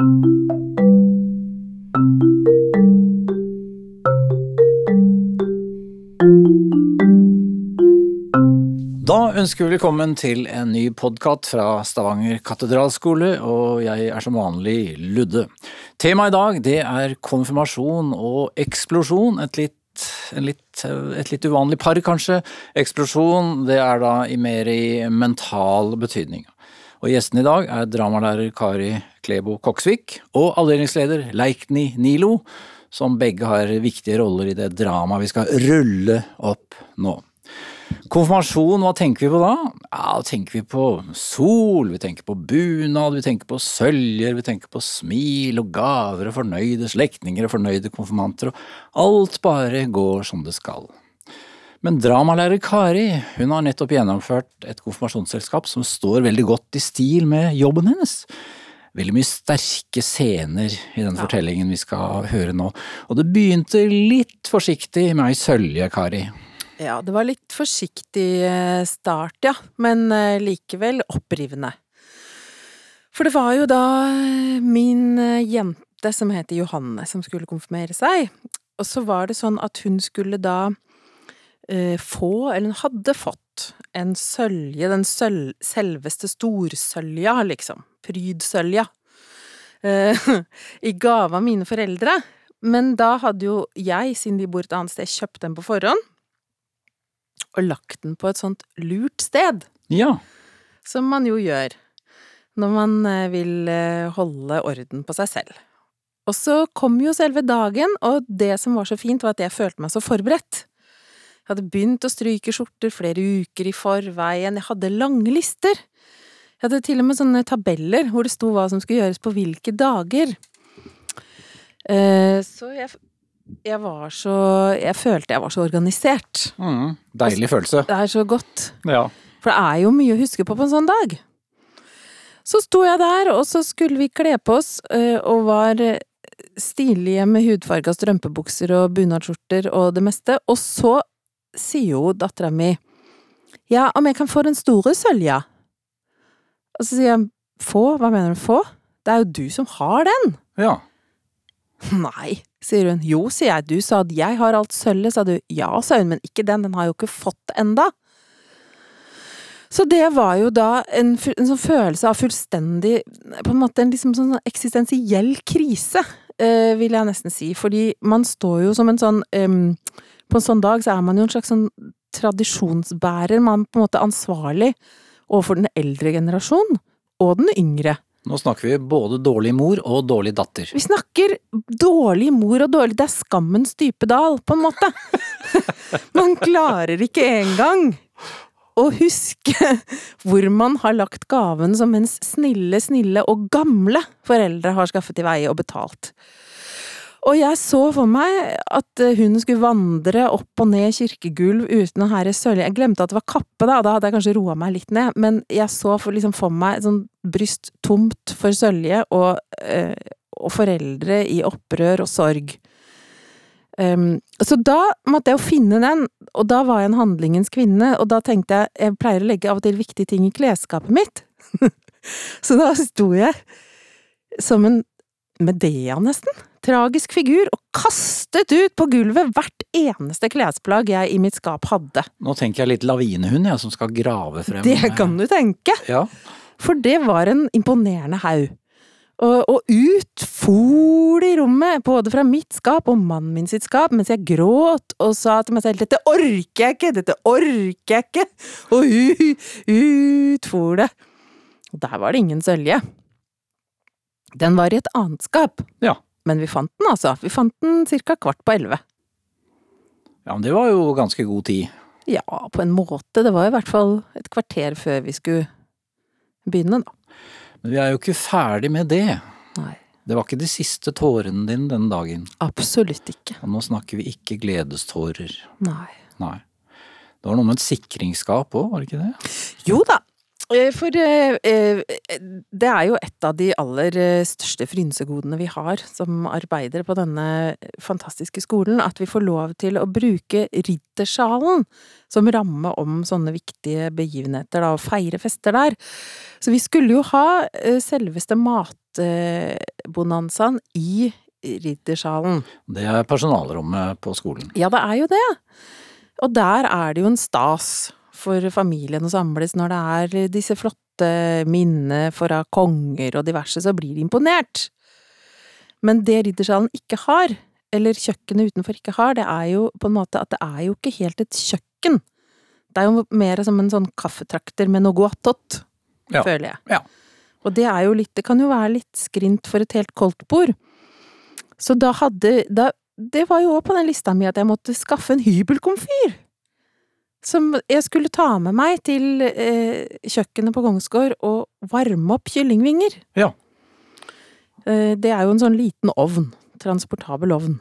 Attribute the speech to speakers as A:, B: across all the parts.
A: Da ønsker vi velkommen til en ny podkast fra Stavanger katedralskole, og jeg er som vanlig Ludde. Temaet i dag det er konfirmasjon og eksplosjon. Et litt, litt, et litt uvanlig par, kanskje. Eksplosjon det er da i mer i mental betydning. Og Gjesten i dag er dramalærer Kari Klebo Koksvik og avdelingsleder Leikni Nilo, som begge har viktige roller i det dramaet vi skal rulle opp nå. Konfirmasjon, hva tenker vi på da? Ja, tenker vi på sol, vi tenker på bunad, vi tenker på søljer, vi tenker på smil og gaver og fornøyde slektninger og fornøyde konfirmanter, og alt bare går som det skal. Men dramalærer Kari hun har nettopp gjennomført et konfirmasjonsselskap som står veldig godt i stil med jobben hennes. Veldig mye sterke scener i den ja. fortellingen vi skal høre nå, og det begynte litt forsiktig med ei sølje, Kari.
B: Ja, det var litt forsiktig eh, start, ja, men eh, likevel opprivende. For det var jo da eh, min jente som heter Johanne som skulle konfirmere seg, og så var det sånn at hun skulle da få, eller hun hadde fått, en sølje, den sølv, selveste storsølja, liksom, prydsølja, eh, i gave av mine foreldre. Men da hadde jo jeg, siden de bor et annet sted, kjøpt den på forhånd og lagt den på et sånt lurt sted.
A: Ja.
B: Som man jo gjør når man eh, vil eh, holde orden på seg selv. Og så kom jo selve dagen, og det som var så fint, var at jeg følte meg så forberedt. Jeg hadde begynt å stryke skjorter flere uker i forveien, jeg hadde lange lister. Jeg hadde til og med sånne tabeller hvor det sto hva som skulle gjøres på hvilke dager. Eh, så jeg jeg var så Jeg følte jeg var så organisert.
A: Mm, deilig følelse.
B: Det er så godt.
A: Ja.
B: For det er jo mye å huske på på en sånn dag. Så sto jeg der, og så skulle vi kle på oss, eh, og var stilige med hudfarga strømpebukser og bunadsskjorter og det meste. Og så sier jo dattera mi ja, om jeg kan få den store sølja? Og så sier jeg få, hva mener du få? Det er jo du som har den.
A: Ja.
B: Nei, sier hun. Jo, sier jeg, du sa at jeg har alt sølvet, sa du. Ja, sa hun, men ikke den, den har jo ikke fått enda. Så det var jo da en, en sånn følelse av fullstendig På en måte en liksom sånn eksistensiell krise, eh, vil jeg nesten si. Fordi man står jo som en sånn um, På en sånn dag så er man jo en slags sånn tradisjonsbærer. Man er på en måte ansvarlig overfor den eldre generasjon og den yngre.
A: Nå snakker vi både dårlig mor og dårlig datter.
B: Vi snakker dårlig mor og dårlig Det er skammens dype dal, på en måte. man klarer ikke engang å huske hvor man har lagt gaven som mens snille, snille og gamle foreldre har skaffet i veie og betalt. Og jeg så for meg at eh, hun skulle vandre opp og ned kirkegulv uten å herre sølje. Jeg glemte at det var kappe, da, da hadde jeg kanskje roa meg litt ned, men jeg så for, liksom for meg sånn bryst tomt for sølje og, øh, og foreldre i opprør og sorg. Um, så da måtte jeg jo finne den, og da var jeg en handlingens kvinne, og da tenkte jeg jeg pleier å legge av og til viktige ting i klesskapet mitt. så da sto jeg som en Medea, nesten tragisk figur og kastet ut på gulvet hvert eneste klesplagg jeg i mitt skap hadde.
A: Nå tenker jeg litt lavinehund, jeg, som skal grave frem
B: Det kan du tenke!
A: Ja.
B: For det var en imponerende haug. Og, og, ut for det i rommet, både fra mitt skap og mannen min sitt skap, mens jeg gråt og sa til meg selv 'dette orker jeg ikke', 'dette orker jeg ikke', og ut for det. Og der var det ingen sølje. Den var i et annet skap.
A: Ja.
B: Men vi fant den, altså. Vi fant den cirka kvart på elleve.
A: Ja, men det var jo ganske god tid.
B: Ja, på en måte. Det var i hvert fall et kvarter før vi skulle begynne, da.
A: Men vi er jo ikke ferdig med det.
B: Nei.
A: Det var ikke de siste tårene dine den dagen.
B: Absolutt ikke.
A: Og nå snakker vi ikke gledestårer.
B: Nei.
A: Nei. Det var noe med et sikringsskap òg, var det ikke det?
B: Jo da. Eh, For eh, eh, det er jo et av de aller største frynsegodene vi har som arbeider på denne fantastiske skolen, at vi får lov til å bruke riddersjalen som ramme om sånne viktige begivenheter, da, og feire fester der. Så vi skulle jo ha selveste matbonanzaen i riddersjalen.
A: Det er personalrommet på skolen.
B: Ja, det er jo det. Og der er det jo en stas for familien å samles når det er disse flotte minnene fra konger og diverse, så blir de imponert. Men det riddersalen ikke har, eller kjøkkenet utenfor ikke har, det er jo på en måte at det er jo ikke helt et kjøkken. Det er jo mer som en sånn kaffetrakter med noe attåt,
A: Ja.
B: føler jeg.
A: Ja.
B: Og det er jo litt, det kan jo være litt skrint for et helt koldtbord. Så da hadde, da, det var jo òg på den lista mi at jeg måtte skaffe en hybelkomfyr. Som jeg skulle ta med meg til eh, kjøkkenet på Kongsgård og varme opp kyllingvinger.
A: Ja.
B: Eh, det er jo en sånn liten ovn. Transportabel ovn.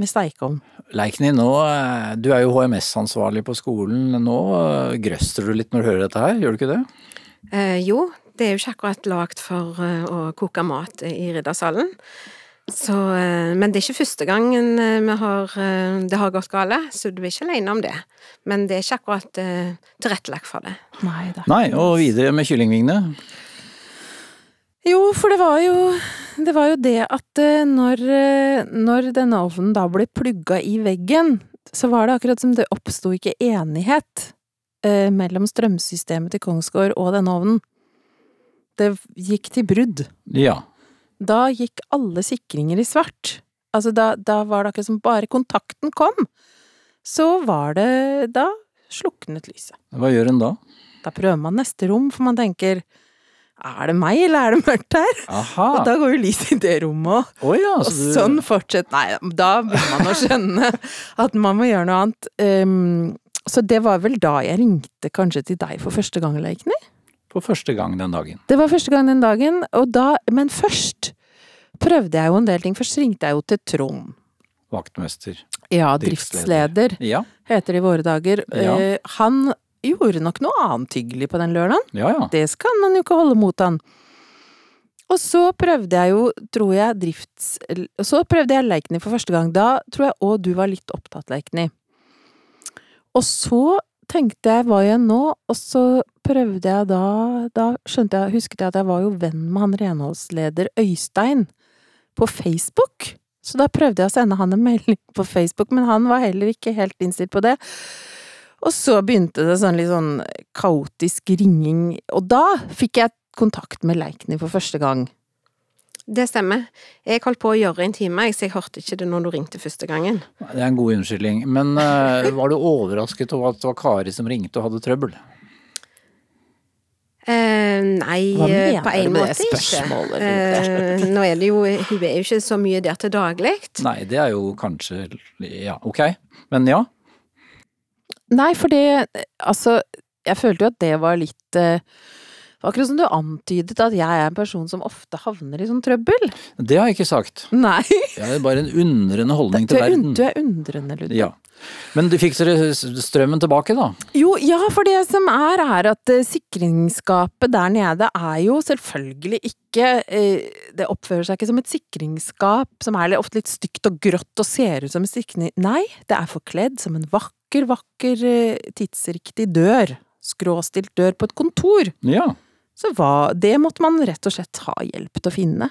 B: Med steikeovn.
A: Leikny, nå, eh, du er jo HMS-ansvarlig på skolen. Nå eh, grøster du litt når du hører dette her, gjør du ikke det?
C: Eh, jo, det er jo ikke akkurat lagd for eh, å koke mat i riddersalen. Så, eh, men det er ikke første gangen eh, vi har, eh, det har gått gale, så du er ikke alene om det. Men det er ikke akkurat tilrettelagt for det.
B: Nei det
A: Nei, og videre med kyllingvingene.
B: Jo, for det var jo det, var jo det at når, når denne ovnen da ble plugga i veggen, så var det akkurat som det oppsto ikke enighet eh, mellom strømsystemet til Kongsgård og denne ovnen. Det gikk til brudd.
A: Ja.
B: Da gikk alle sikringer i svart. Altså, da, da var det akkurat som bare kontakten kom, så var det Da sluknet lyset.
A: Hva gjør en da?
B: Da prøver man neste rom, for man tenker er det meg, eller er det mørkt her?
A: Aha.
B: Og da går jo lyset i det rommet òg.
A: Oh, ja,
B: Og
A: så du
B: sånn fortsetter Nei, da begynner man å skjønne at man må gjøre noe annet. Um, så det var vel da jeg ringte kanskje til deg for første gang, Leikny?
A: På første gang den dagen.
B: Det var første gang den dagen, da Men først prøvde jeg jo en del ting. Først ringte jeg jo til Trond.
A: Vaktmester.
B: Ja,
A: Driftsleder.
B: driftsleder
A: Ja,
B: heter det i våre dager.
A: Ja.
B: Eh, han gjorde nok noe annet hyggelig på den lørdagen.
A: ja. ja.
B: Det skal man jo ikke holde mot han. Og så prøvde jeg jo, tror jeg, drifts... Så prøvde jeg Leikny for første gang. Da tror jeg òg du var litt opptatt, Leikny. Og så tenkte jeg hva jeg nå, og så prøvde jeg da Da skjønte jeg, husket jeg at jeg var jo venn med han renholdsleder Øystein på Facebook. Så da prøvde jeg å sende han en melding på Facebook, men han var heller ikke helt innstilt på det. Og så begynte det sånn litt sånn kaotisk ringing, og da fikk jeg kontakt med Leikny for første gang.
C: Det stemmer. Jeg holdt på å gjøre en time, så jeg hørte ikke det når du ringte første gangen.
A: Det er en god unnskyldning. Men uh, var du overrasket over at det var Kari som ringte og hadde trøbbel?
C: Uh, nei, eh, på en måte ikke. Eh, nå er det jo Hun er jo ikke så mye der til daglig.
A: Nei, det er jo kanskje Ja, ok. Men ja.
B: Nei, for det Altså, jeg følte jo at det var litt eh, Det var akkurat som du antydet at jeg er en person som ofte havner i sånn trøbbel.
A: Det har jeg ikke sagt.
B: Nei,
A: Jeg har bare en undrende holdning til
B: er,
A: verden.
B: du er undrende, Ludvig.
A: Ja. Men du fikk dere strømmen tilbake, da?
B: Jo, ja, for det som er, er at eh, sikringsskapet der nede er jo selvfølgelig ikke eh, Det oppfører seg ikke som et sikringsskap som er ofte litt stygt og grått og ser ut som en sikring... Nei, det er forkledd som en vakker, vakker, eh, tidsriktig dør. Skråstilt dør på et kontor.
A: Ja.
B: Så hva Det måtte man rett og slett ha hjelp til å finne.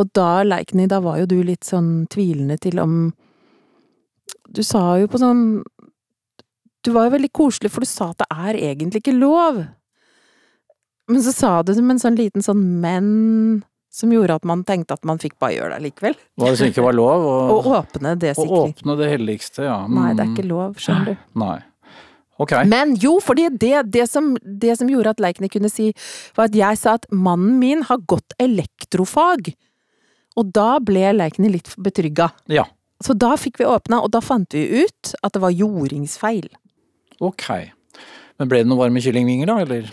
B: Og da, Leikny, da var jo du litt sånn tvilende til om Du sa jo på sånn Du var jo veldig koselig, for du sa at det er egentlig ikke lov. Men så sa du med en sånn liten sånn men som gjorde at man tenkte at man fikk bare gjøre det likevel.
A: Var det ikke var lov?
B: Å åpne det
A: å åpne det helligste, ja.
B: Nei, det er
A: Mm.
B: ikke lov, skjønner du.
A: Nei. Ok.
B: Men jo, fordi det, det, som, det som gjorde at Leikny kunne si, var at jeg sa at mannen min har gått elektrofag. Og da ble Leikny litt betrygga.
A: Ja.
B: Så da fikk vi åpna, og da fant vi ut at det var jordingsfeil.
A: Ok. Men ble det noen varme kyllingvinger, da, eller?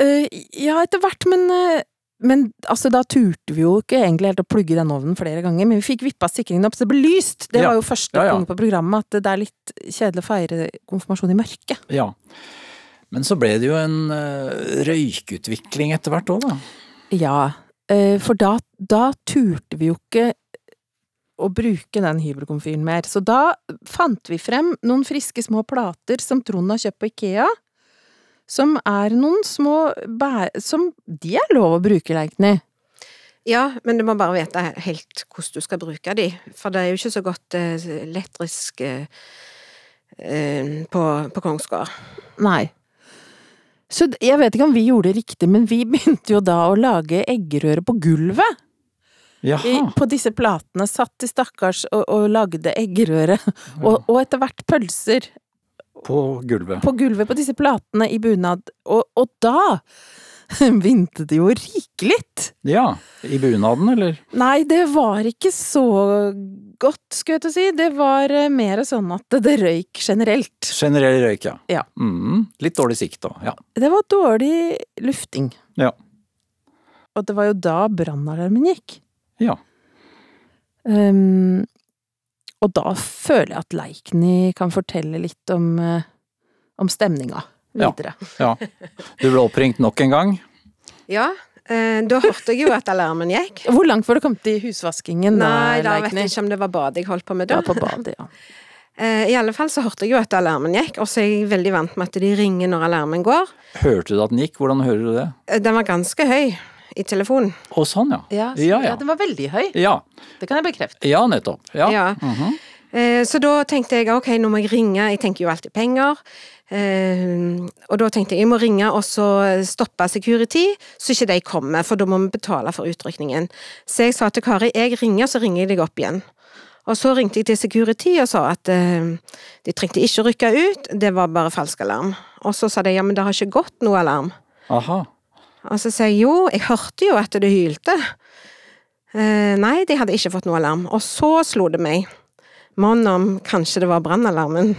B: Uh, ja, etter hvert, men eh, men altså, da turte vi jo ikke egentlig helt å plugge den ovnen flere ganger, men vi fikk vippa sikringen opp så det ble lyst. Det
A: Ja.
B: var jo første
A: Ja, ja.
B: punkt på programmet, at det er litt kjedelig å feire konfirmasjon i mørket.
A: Ja. Men så ble det jo en uh, røykutvikling etter hvert òg, da.
B: Ja, Uh, for da, da turte vi jo ikke å bruke den hybelkomfyren mer. Så da fant vi frem noen friske små plater som Trond har kjøpt på Ikea. Som er noen små bær... Som de er lov å bruke, Leikny.
C: Ja, men du må bare vite helt hvordan du skal bruke de, for det er jo ikke så godt eh, elektrisk eh, eh, på, på Kongsgård.
B: Nei. Så jeg vet ikke om vi gjorde det riktig, men vi begynte jo da å lage eggerøre på gulvet. I, på disse platene. Satt de stakkars og, og lagde eggerøre. Og, og etter hvert pølser
A: På gulvet.
B: på gulvet på disse platene i bunad. Og, og da vinte det jo rikelig!
A: Ja. I bunaden, eller?
B: Nei, det var ikke så godt, skulle jeg til å si. Det var eh, mer sånn at det røyk generelt.
A: Generell røyk, ja.
B: Ja.
A: Mm, litt dårlig sikt da. ja.
B: Det var dårlig lufting.
A: Ja.
B: Og det var jo da brannalarmen gikk.
A: Ja.
B: Ehm, og da føler jeg at Leikny kan fortelle litt om, eh, om stemninga videre.
A: ja. Du ble oppringt nok en gang.
C: Ja, eh, da hørte jeg jo at alarmen gikk.
B: Hvor langt var det kommet i husvaskingen da,
C: Nei, da vet jeg ikke om det var badet jeg holdt på med da.
B: Ja, på badet, ja.
C: Eh, I alle fall så hørte jeg jo at alarmen gikk, og så er jeg veldig vant med at de ringer når alarmen går.
A: Hørte du at den gikk? Hvordan hører du det?
C: Den var ganske høy i telefonen.
A: Å, sånn, ja.
B: Ja, så,
A: Ja,
B: ja.
A: ja.
B: den var veldig høy.
A: Ja,
B: Det kan jeg bekrefte.
A: ja nettopp.
C: Ja.
A: Mhm.
C: Eh, Så da tenkte jeg ok, nå må jeg ringe, jeg tenker jo alltid penger. Eh, og da tenkte jeg jeg må ringe og så stoppe security, så ikke de kommer, for da må vi betale for utrykningen. Så jeg sa til Kari jeg ringer, så ringer jeg deg opp igjen. Og så ringte jeg til security og sa at eh, de trengte ikke å rykke ut, det var bare falsk alarm. Og så sa de ja, men det har ikke gått noe alarm.
A: Aha.
C: Og så sier jeg jo, jeg hørte jo at det hylte. Eh, nei, de hadde ikke fått noe alarm. Og så slo det meg. Mon om kanskje det var brannalarmen.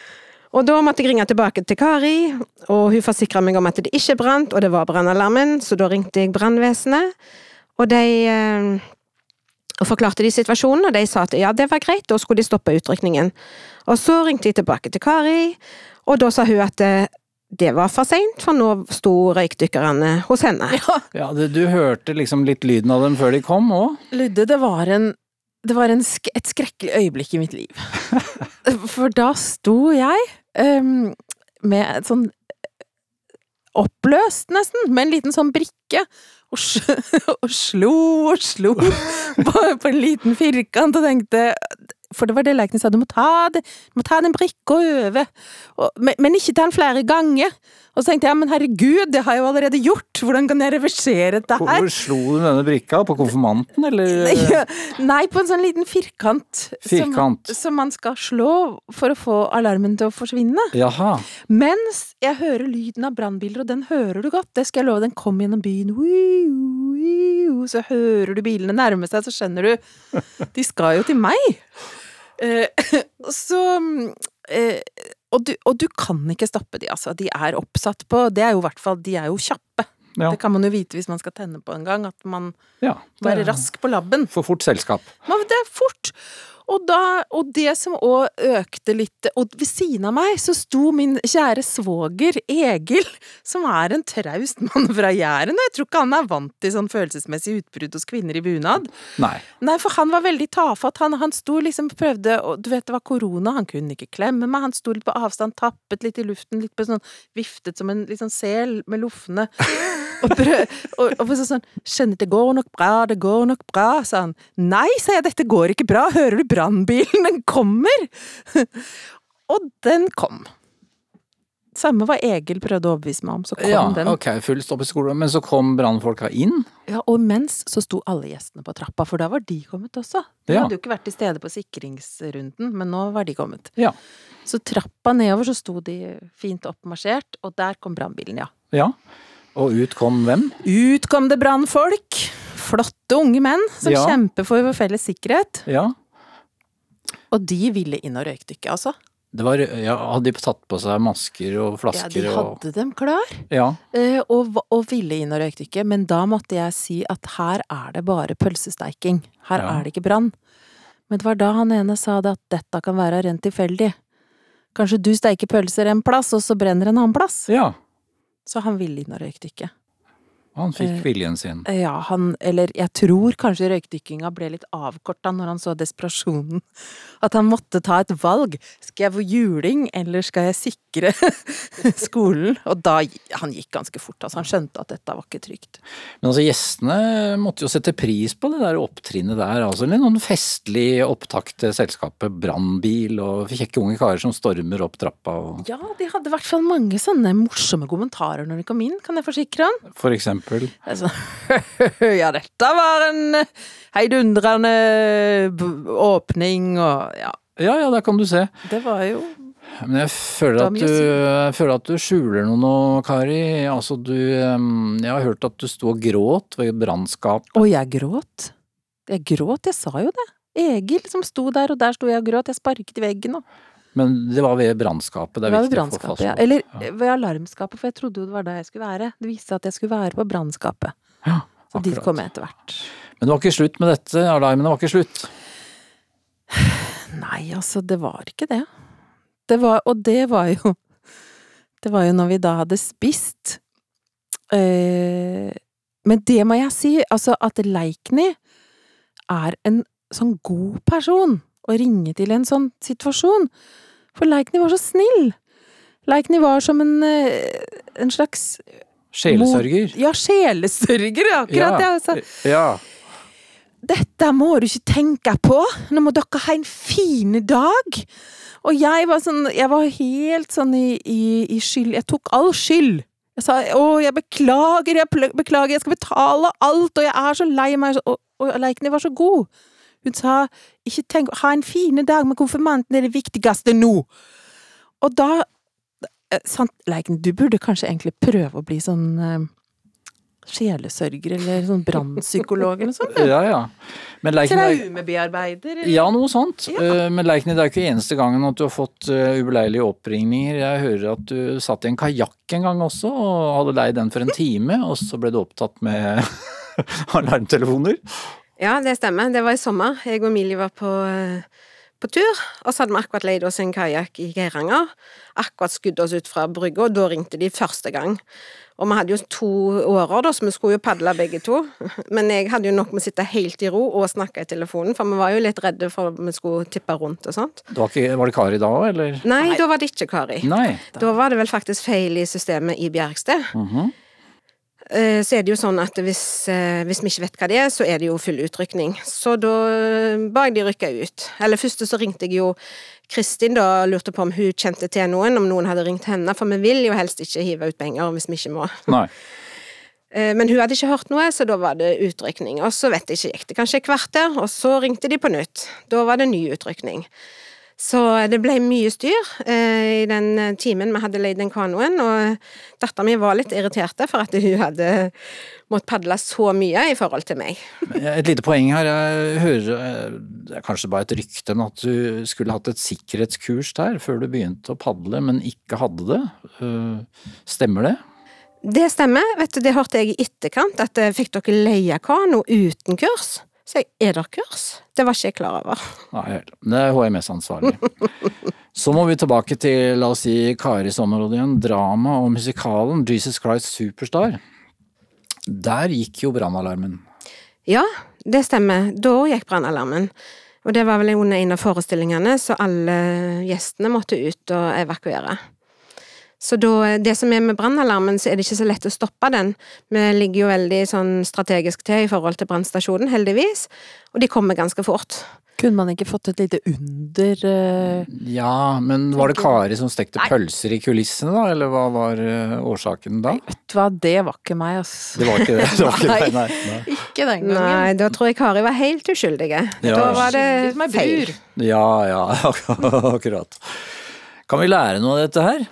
C: og da måtte jeg ringe tilbake til Kari, og hun forsikra meg om at det ikke brant, og det var brannalarmen, så da ringte jeg brannvesenet, og de eh, og forklarte de situasjonen, og de sa at ja, det var greit, da skulle de stoppe utrykningen. Og så ringte jeg tilbake til Kari, og da sa hun at eh, det var for seint, for nå sto røykdykkerne hos henne.
A: Ja, det, du hørte liksom litt lyden av dem før de kom òg?
B: Ludde, det var en det var en sk et skrekkelig øyeblikk i mitt liv. For da sto jeg um, med et sånn oppløst, nesten, med en liten sånn brikke, og, og slo og slo på, på en liten firkant og tenkte For det var det Leikny sa, du må ta, det, du må ta den brikka over, og, men, men ikke ta den flere ganger. Og så tenkte jeg, men herregud, det har jeg jo allerede gjort, hvordan kan jeg reversere dette her?
A: Hvor slo du denne brikka? På konfirmanten, eller?
B: Nei, på en sånn liten firkant.
A: Firkant.
B: Som, som man skal slå for å få alarmen til å forsvinne.
A: Jaha.
B: Mens jeg hører lyden av brannbiler, og den hører du godt, det skal jeg love, den kommer gjennom byen. Så hører du bilene nærme seg, så skjønner du De skal jo til meg! Eh, så eh, og, du, og du kan ikke stoppe de, altså. De er oppsatt på Det er jo i hvert fall De er jo kjappe.
A: Ja.
B: Det kan man jo vite hvis man skal tenne på en gang, at man
A: ja.
B: Være rask på labben.
A: For fort selskap.
B: Men det er fort! Og, da, og det som òg økte litt Og ved siden av meg så sto min kjære svoger Egil, som er en traust mann fra Jæren. Jeg tror ikke han er vant til sånn følelsesmessig utbrudd hos kvinner i bunad.
A: Nei.
B: Nei, for han var veldig tafatt. Han, han sto liksom prøvde og Du vet det var korona, han kunne ikke klemme meg. Han sto litt på avstand, tappet litt i luften, litt på sånn Viftet som en litt sånn sel med loffene. Og, prøv, og, og så sånn 'Skjønner, det går nok bra, det går nok bra', sa han. 'Nei', sa jeg, 'dette går ikke bra. Hører du brannbilen? Den kommer!' og den kom. Samme hva Egil prøvde å overbevise meg om, så kom
A: Ja,
B: den.
A: ok, full stopp i skolen. Men så kom brannfolka inn?
B: Ja, og mens så sto alle gjestene på trappa, for da var de kommet også. De
A: Ja.
B: hadde jo ikke vært til stede på sikringsrunden, men nå var de kommet.
A: Ja.
B: Så trappa nedover så sto de fint oppmarsjert, og der kom brannbilen, ja.
A: Ja. Og ut kom hvem?
B: Ut kom det brannfolk! Flotte unge menn som
A: Ja.
B: kjemper for vår felles sikkerhet.
A: Ja.
B: Og de ville inn og røykdykke, altså.
A: Det var, ja, hadde de tatt på seg masker og flasker?
B: Ja,
A: de
B: de
A: og
B: hadde dem klar,
A: Ja.
B: eh, og, og ville inn og røykdykke, men da måtte jeg si at her er det bare pølsesteiking. Her
A: Ja.
B: er det ikke brann. Men det var da han ene sa det at dette kan være rent tilfeldig. Kanskje du steiker pølser en plass, og så brenner en annen plass?
A: Ja,
B: Så han ville inn og røykdykke.
A: Han fikk
B: Eh,
A: viljen sin.
B: Ja, han Eller jeg tror kanskje røykdykkinga ble litt avkorta når han så desperasjonen. At han måtte ta et valg. Skal jeg få juling, eller skal jeg sikre skolen? Og da Han gikk ganske fort, altså. Han skjønte at dette var ikke trygt.
A: Men altså, gjestene måtte jo sette pris på det der opptrinnet der. Altså en noen festlig opptakt til selskapet, brannbil og kjekke unge karer som stormer opp trappa og
B: Ja, de hadde i hvert fall mange sånne morsomme kommentarer når de kom inn, kan jeg forsikre han.
A: for eksempel.
B: Altså, ja, dette var en heidundrende åpning, og ja.
A: Ja ja, der kan du se.
B: Det var jo
A: Men jeg føler at du, jeg føler at du skjuler noe nå, Kari. Altså du Jeg har hørt at du sto og gråt ved brannskapet.
B: Å, jeg gråt. Jeg gråt, jeg sa jo det. Egil som sto der, og der sto jeg og gråt. Jeg sparket i veggen og
A: Men det var ved brannskapet. Det er
B: det
A: viktig å få
B: brannskapet, ja. Eller
A: Ja.
B: ved alarmskapet, for jeg trodde jo det var der jeg skulle være. Det viste seg at jeg skulle være på brannskapet.
A: Ja,
B: Så dit kom jeg etter hvert.
A: Men det var ikke slutt med dette. Alarmene var ikke slutt.
B: Nei, altså, det var ikke det. Det var, og det var jo Det var jo når vi da hadde spist. Eh, men det må jeg si, altså at Leikny er en sånn god person å ringe til en sånn situasjon. For Leikny var så snill. Leikny var som en, eh, en slags
A: Sjelesørger.
B: Ja, sjelesørger, akkurat det. Altså.
A: ja.
B: Dette må du ikke tenke på, nå må dere ha en fin dag. Og jeg var sånn, jeg var helt sånn i, i, i skyld, jeg tok all skyld. Jeg sa å, jeg beklager, jeg beklager, jeg skal betale alt, og jeg er så lei meg, og, og Leikny var så god. Hun sa ikke tenk, ha en fin dag, men konfirmanten er det viktigste nå. Og da, eh, sant, Leiken, du burde kanskje egentlig prøve å bli sånn uh, sjelesørger, eller sånn brannpsykolog eller noe sånt.
A: ja, ja. Men er-
B: Traumebearbeider? eller?
A: Ja, noe sånt.
B: Ja.
A: Uh, Men Leiken, det er ikke eneste gangen at du har fått uh, ubeleilige oppringninger. Jeg hører at du satt i en kajakk en gang også, og hadde leid den for en time, og så ble du opptatt med alarmtelefoner.
C: Ja, det stemmer. Det var i sommer. Jeg og Emilie var på, eh, på tur, og så hadde vi akkurat leid oss en kajakk i Geiranger. Akkurat skudd oss ut fra brygga, og da ringte de første gang. Og vi hadde jo to årer, da, så vi skulle jo padle begge to. Men jeg hadde jo nok med å sitte helt i ro og snakke i telefonen, for vi var jo litt redde for at vi skulle tippe rundt og sånt.
A: Det var, ikke, var det Kari da òg, eller?
C: Nei, da var det ikke Kari.
A: Nei.
C: Da var det vel faktisk feil i systemet i Bjergsted.
A: Mhm.
C: Eh, Så er det jo sånn at hvis, eh, hvis vi ikke vet hva det er, så er det jo full utrykning. Så da eh, ba jeg de rykke ut. Eller først så ringte jeg jo Kristin da og lurte på om hun kjente til noen, om noen hadde ringt henne, for vi vil jo helst ikke hive ut penger hvis vi ikke må.
A: Nei.
C: Eh, Men hun hadde ikke hørt noe, så da var det utrykning. Og så vet jeg ikke, gikk det kanskje et kvarter, og så ringte de på nytt. Da var det ny utrykning. Så det ble mye styr eh, i den timen vi hadde leid den kanoen, og datteren min var litt irritert for at hun hadde måttet padle så mye i forhold til meg.
A: Et lite poeng her. Jeg hører, eh, det er kanskje bare et rykte, men at du skulle hatt et sikkerhetskurs der før du begynte å padle, men ikke hadde det. Eh, Stemmer det?
C: Det stemmer, vet du, det hørte jeg i etterkant, at eh, fikk dere leie kano uten kurs? Så jeg, er det kurs? Det var ikke jeg klar over.
A: Nei, det er HMS-ansvarlig. Så må vi tilbake til, la oss si, Karis område igjen. Drama og musikalen Jesus Christ Superstar. Der gikk jo brannalarmen.
C: Ja, det stemmer. Da gikk brannalarmen. Og det var vel under en av forestillingene, så alle gjestene måtte ut og evakuere. Så da, det som er med brannalarmen, så er det ikke så lett å stoppe den. Vi ligger jo veldig sånn strategisk til i forhold til brannstasjonen, heldigvis, og de kommer ganske fort.
B: Kunne man ikke fått et lite under uh...
A: Ja, men var det Kari som stekte
B: Nei.
A: pølser i kulissene da, eller hva var uh, årsaken da?
B: Vet du hva, det var ikke meg, altså.
A: Det var ikke det. det, var ikke det. Nei, nei.
B: Ikke den gangen.
C: Nei, da tror jeg Kari var helt uskyldige.
A: Ja.
C: Da var det feil.
A: Ja, ja, akkurat. Kan vi lære noe av dette her?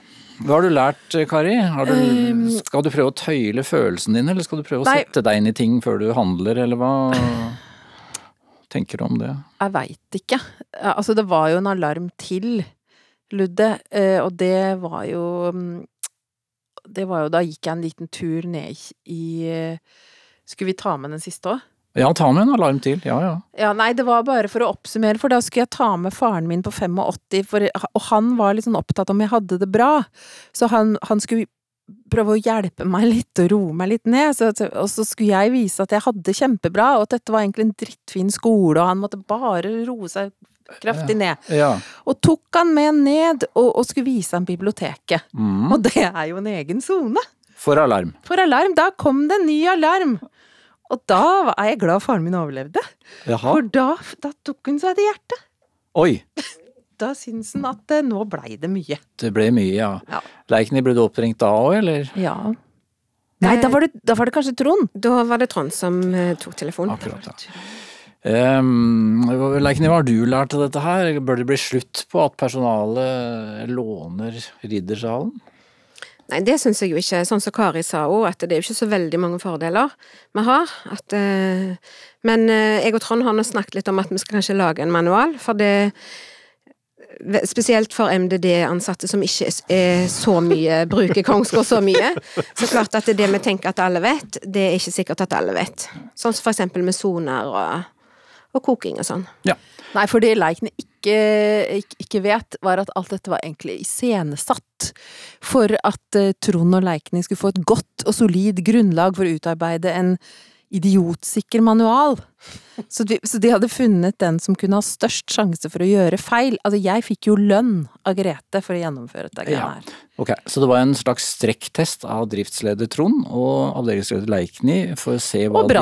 A: Hva har du lært, Kari? Har du,
B: Um,
A: skal du prøve å tøyle følelsene dine, eller skal du prøve å
B: Nei.
A: sette deg inn i ting før du handler, eller hva tenker du om det?
B: Jeg veit ikke. Altså, det var jo en alarm til, Ludde, eh, og det var jo mm, Det var jo Da gikk jeg en liten tur ned i eh, Skulle vi ta med den siste òg?
A: Ja, ta med en alarm til. Ja, ja.
B: Ja, nei, det var bare for å oppsummere, for da skulle jeg ta med faren min på 85, for, og han var litt sånn opptatt om jeg hadde det bra. Så han, han skulle prøve å hjelpe meg litt og roe meg litt ned, så, og så skulle jeg vise at jeg hadde det kjempebra, og at dette var egentlig en drittfin skole, og han måtte bare roe seg kraftig ned.
A: ja.
B: Og tok han med ned og, og skulle vise ham biblioteket.
A: Mm.
B: Og det er jo en egen sone.
A: For alarm.
B: For alarm, da kom det en ny alarm! Og da er jeg glad faren min overlevde.
A: Jaha.
B: For da, da tok hun seg til hjertet.
A: Oi,
B: Da syns hun at eh, nå blei det mye.
A: det ble mye, ja.
B: Ja.
A: Leikny, ble du oppringt da òg, eller?
B: Ja. Nei, da var det, da var det kanskje Trond.
C: Da var det Trond som eh, tok telefonen.
A: Akkurat, ja. Um, Leikny, hva har du lært av dette her? Bør det bli slutt på at personalet låner Riddersalen?
C: Nei, det syns jeg jo ikke. Sånn som Kari sa òg, at det er jo ikke så veldig mange fordeler vi har. At, eh, men eh, jeg og Trond har nå snakket litt om at vi skal kanskje lage en manual, for det Spesielt for MDD-ansatte som ikke er så mye, bruker Kongsgård så mye. Så klart at det vi tenker at alle vet, det er ikke sikkert at alle vet. Sånn som for eksempel med soner og, og koking og sånn.
A: Ja.
B: Nei, for det Leikne ikke, ikke, ikke vet, var at alt dette var egentlig iscenesatt. For at eh, Trond og Leikny skulle få et godt og solid grunnlag for å utarbeide en idiotsikker manual. Så de, så de hadde funnet den som kunne ha størst sjanse for å gjøre feil. Altså, jeg fikk jo lønn av Grete for å gjennomføre dette
A: Ja.
B: her.
A: Ok, så det var en slags strekktest av driftsleder Trond og avdelingsleder Leikny for å se hva de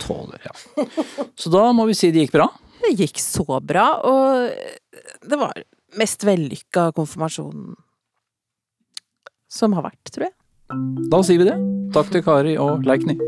A: tåler. Ja. Så da må vi si det gikk bra
B: det gikk så bra, og det var mest vellykka konfirmasjonen som har vært, tror jeg.
A: Da sier vi det. Takk til Kari og Leikny.